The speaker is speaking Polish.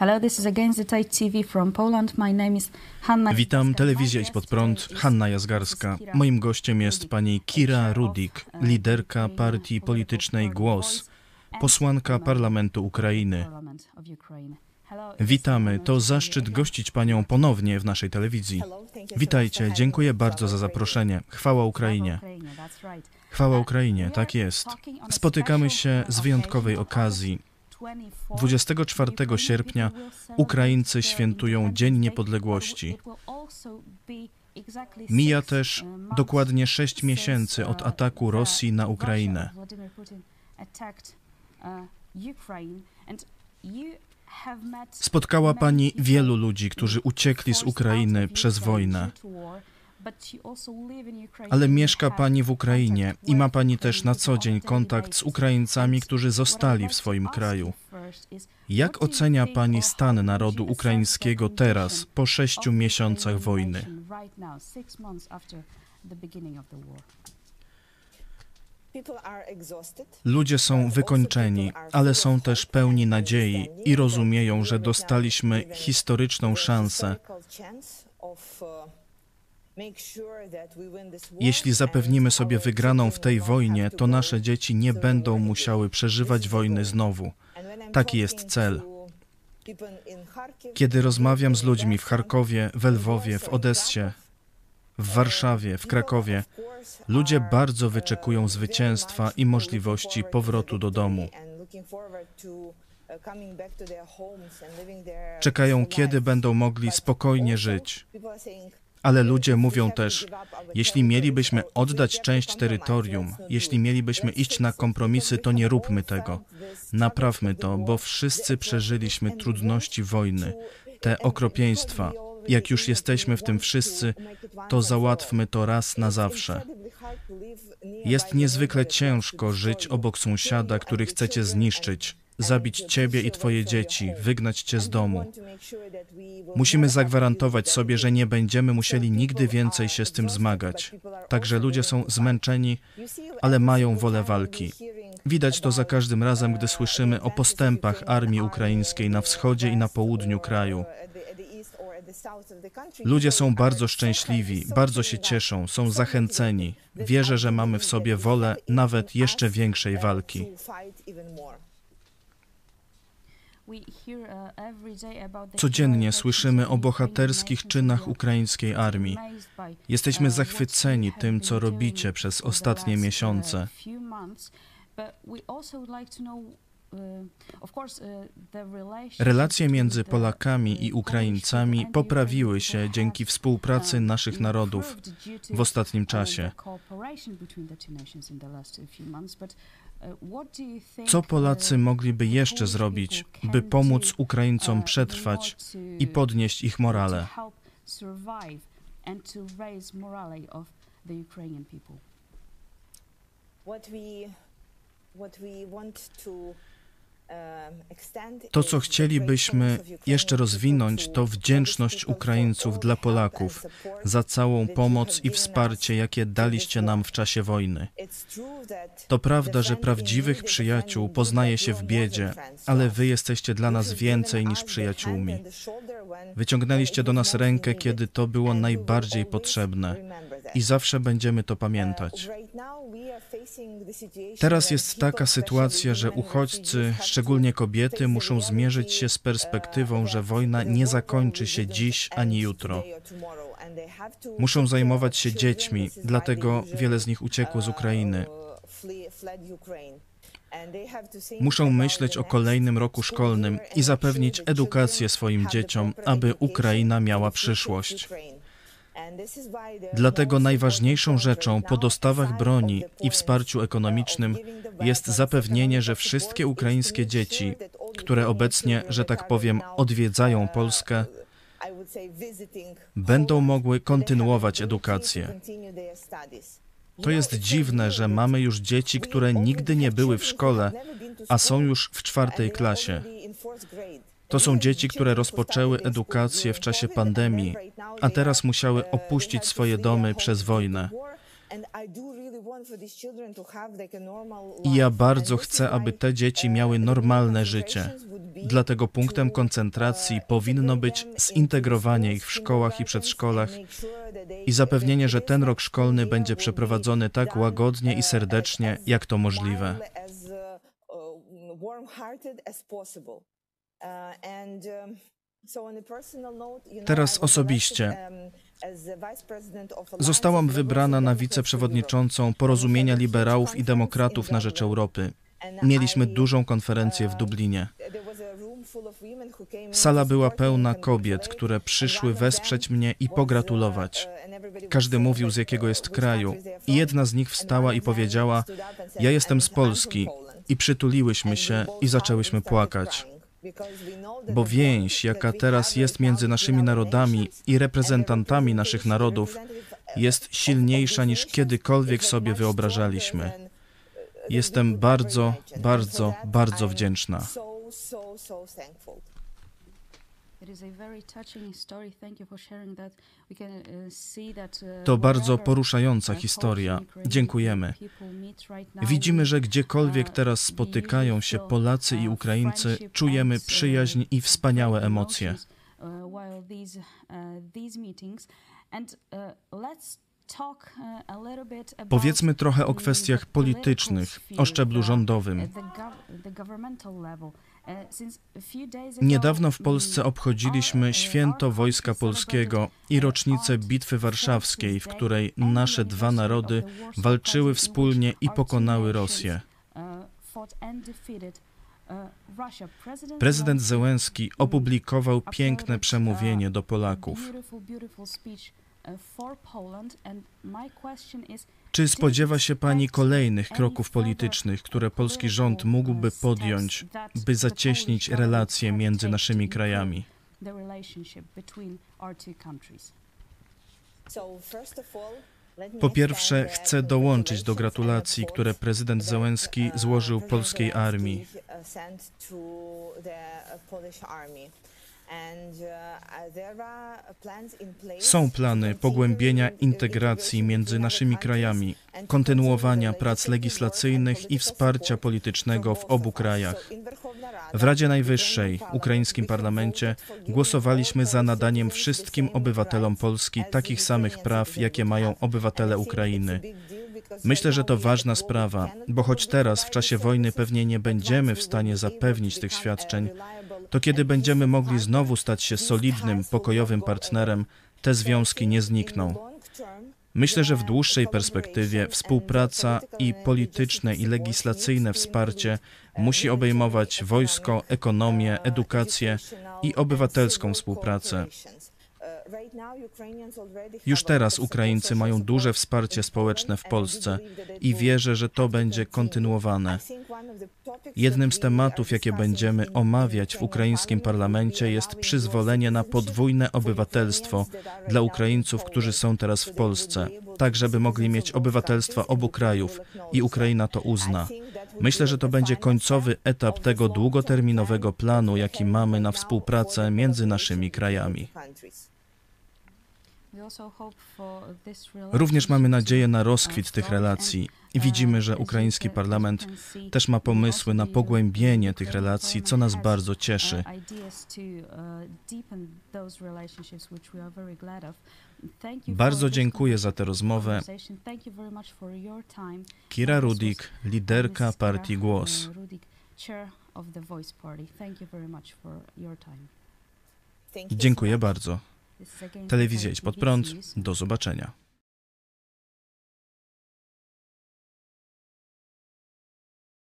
Hello, this is the TV from Poland. My name is Hanna. Witam, telewizja Idź Pod Prąd, Hanna Jazgarska. Moim gościem jest pani Kira Rudik, liderka partii politycznej Głos, posłanka Parlamentu Ukrainy. Witamy, to zaszczyt gościć panią ponownie w naszej telewizji. Witajcie, dziękuję bardzo za zaproszenie. Chwała Ukrainie. Chwała Ukrainie, tak jest. Spotykamy się z wyjątkowej okazji. 24 sierpnia Ukraińcy świętują Dzień Niepodległości. Mija też dokładnie sześć miesięcy od ataku Rosji na Ukrainę. Spotkała Pani wielu ludzi, którzy uciekli z Ukrainy przez wojnę. Ale mieszka Pani w Ukrainie i ma Pani też na co dzień kontakt z Ukraińcami, którzy zostali w swoim kraju. Jak ocenia Pani stan narodu ukraińskiego teraz, po sześciu miesiącach wojny? Ludzie są wykończeni, ale są też pełni nadziei i rozumieją, że dostaliśmy historyczną szansę. Jeśli zapewnimy sobie wygraną w tej wojnie, to nasze dzieci nie będą musiały przeżywać wojny znowu. Taki jest cel. Kiedy rozmawiam z ludźmi w Charkowie, w Lwowie, w Odessie, w Warszawie, w Krakowie, ludzie bardzo wyczekują zwycięstwa i możliwości powrotu do domu. Czekają, kiedy będą mogli spokojnie żyć. Ale ludzie mówią też, jeśli mielibyśmy oddać część terytorium, jeśli mielibyśmy iść na kompromisy, to nie róbmy tego. Naprawmy to, bo wszyscy przeżyliśmy trudności wojny, te okropieństwa. Jak już jesteśmy w tym wszyscy, to załatwmy to raz na zawsze. Jest niezwykle ciężko żyć obok sąsiada, który chcecie zniszczyć, zabić ciebie i twoje dzieci, wygnać cię z domu. Musimy zagwarantować sobie, że nie będziemy musieli nigdy więcej się z tym zmagać. Także ludzie są zmęczeni, ale mają wolę walki. Widać to za każdym razem, gdy słyszymy o postępach armii ukraińskiej na wschodzie i na południu kraju. Ludzie są bardzo szczęśliwi, bardzo się cieszą, są zachęceni. Wierzę, że mamy w sobie wolę nawet jeszcze większej walki. Codziennie słyszymy o bohaterskich czynach ukraińskiej armii. Jesteśmy zachwyceni tym, co robicie przez ostatnie miesiące. Relacje między Polakami i Ukraińcami poprawiły się dzięki współpracy naszych narodów w ostatnim czasie. Co Polacy mogliby jeszcze zrobić, by pomóc Ukraińcom przetrwać i podnieść ich morale? To, co chcielibyśmy jeszcze rozwinąć, to wdzięczność Ukraińców dla Polaków za całą pomoc i wsparcie, jakie daliście nam w czasie wojny. To prawda, że prawdziwych przyjaciół poznaje się w biedzie, ale wy jesteście dla nas więcej niż przyjaciółmi. Wyciągnęliście do nas rękę, kiedy to było najbardziej potrzebne i zawsze będziemy to pamiętać. Teraz jest taka sytuacja, że uchodźcy, szczególnie kobiety, muszą zmierzyć się z perspektywą, że wojna nie zakończy się dziś ani jutro. Muszą zajmować się dziećmi, dlatego wiele z nich uciekło z Ukrainy. Muszą myśleć o kolejnym roku szkolnym i zapewnić edukację swoim dzieciom, aby Ukraina miała przyszłość. Dlatego najważniejszą rzeczą po dostawach broni i wsparciu ekonomicznym jest zapewnienie, że wszystkie ukraińskie dzieci, które obecnie, że tak powiem, odwiedzają Polskę, będą mogły kontynuować edukację. To jest dziwne, że mamy już dzieci, które nigdy nie były w szkole, a są już w czwartej klasie. To są dzieci, które rozpoczęły edukację w czasie pandemii, a teraz musiały opuścić swoje domy przez wojnę. I ja bardzo chcę, aby te dzieci miały normalne życie. Dlatego punktem koncentracji powinno być zintegrowanie ich w szkołach i przedszkolach i zapewnienie, że ten rok szkolny będzie przeprowadzony tak łagodnie i serdecznie, jak to możliwe. Teraz osobiście. Zostałam wybrana na wiceprzewodniczącą Porozumienia Liberałów i Demokratów na rzecz Europy. Mieliśmy dużą konferencję w Dublinie. Sala była pełna kobiet, które przyszły wesprzeć mnie i pogratulować. Każdy mówił, z jakiego jest kraju, i jedna z nich wstała i powiedziała: Ja jestem z Polski. I przytuliłyśmy się i zaczęłyśmy płakać. Bo więź, jaka teraz jest między naszymi narodami i reprezentantami naszych narodów, jest silniejsza niż kiedykolwiek sobie wyobrażaliśmy. Jestem bardzo, bardzo, bardzo wdzięczna. To bardzo poruszająca historia. Dziękujemy. Widzimy, że gdziekolwiek uh, teraz spotykają się Polacy i Ukraińcy, czujemy przyjaźń i wspaniałe emocje. Powiedzmy trochę o kwestiach politycznych, o szczeblu rządowym. Niedawno w Polsce obchodziliśmy święto Wojska Polskiego i rocznicę Bitwy Warszawskiej, w której nasze dwa narody walczyły wspólnie i pokonały Rosję. Prezydent Zełenski opublikował piękne przemówienie do Polaków. Czy spodziewa się Pani kolejnych kroków politycznych, które polski rząd mógłby podjąć, by zacieśnić relacje między naszymi krajami? Po pierwsze, chcę dołączyć do gratulacji, które prezydent Zełenski złożył polskiej armii. Są plany pogłębienia integracji między naszymi krajami, kontynuowania prac legislacyjnych i wsparcia politycznego w obu krajach. W Radzie Najwyższej, ukraińskim parlamencie, głosowaliśmy za nadaniem wszystkim obywatelom Polski takich samych praw, jakie mają obywatele Ukrainy. Myślę, że to ważna sprawa, bo choć teraz, w czasie wojny, pewnie nie będziemy w stanie zapewnić tych świadczeń, to kiedy będziemy mogli znowu stać się solidnym, pokojowym partnerem, te związki nie znikną. Myślę, że w dłuższej perspektywie współpraca i polityczne i legislacyjne wsparcie musi obejmować wojsko, ekonomię, edukację i obywatelską współpracę. Już teraz Ukraińcy mają duże wsparcie społeczne w Polsce i wierzę, że to będzie kontynuowane. Jednym z tematów, jakie będziemy omawiać w ukraińskim parlamencie, jest przyzwolenie na podwójne obywatelstwo dla Ukraińców, którzy są teraz w Polsce, tak żeby mogli mieć obywatelstwa obu krajów i Ukraina to uzna. Myślę, że to będzie końcowy etap tego długoterminowego planu, jaki mamy na współpracę między naszymi krajami. Również mamy nadzieję na rozkwit tych relacji i widzimy, że ukraiński parlament też ma pomysły na pogłębienie tych relacji, co nas bardzo cieszy. Bardzo dziękuję za tę rozmowę. Kira Rudik, liderka partii Głos. Dziękuję bardzo. Telewizja Idź Pod Prąd. Do zobaczenia.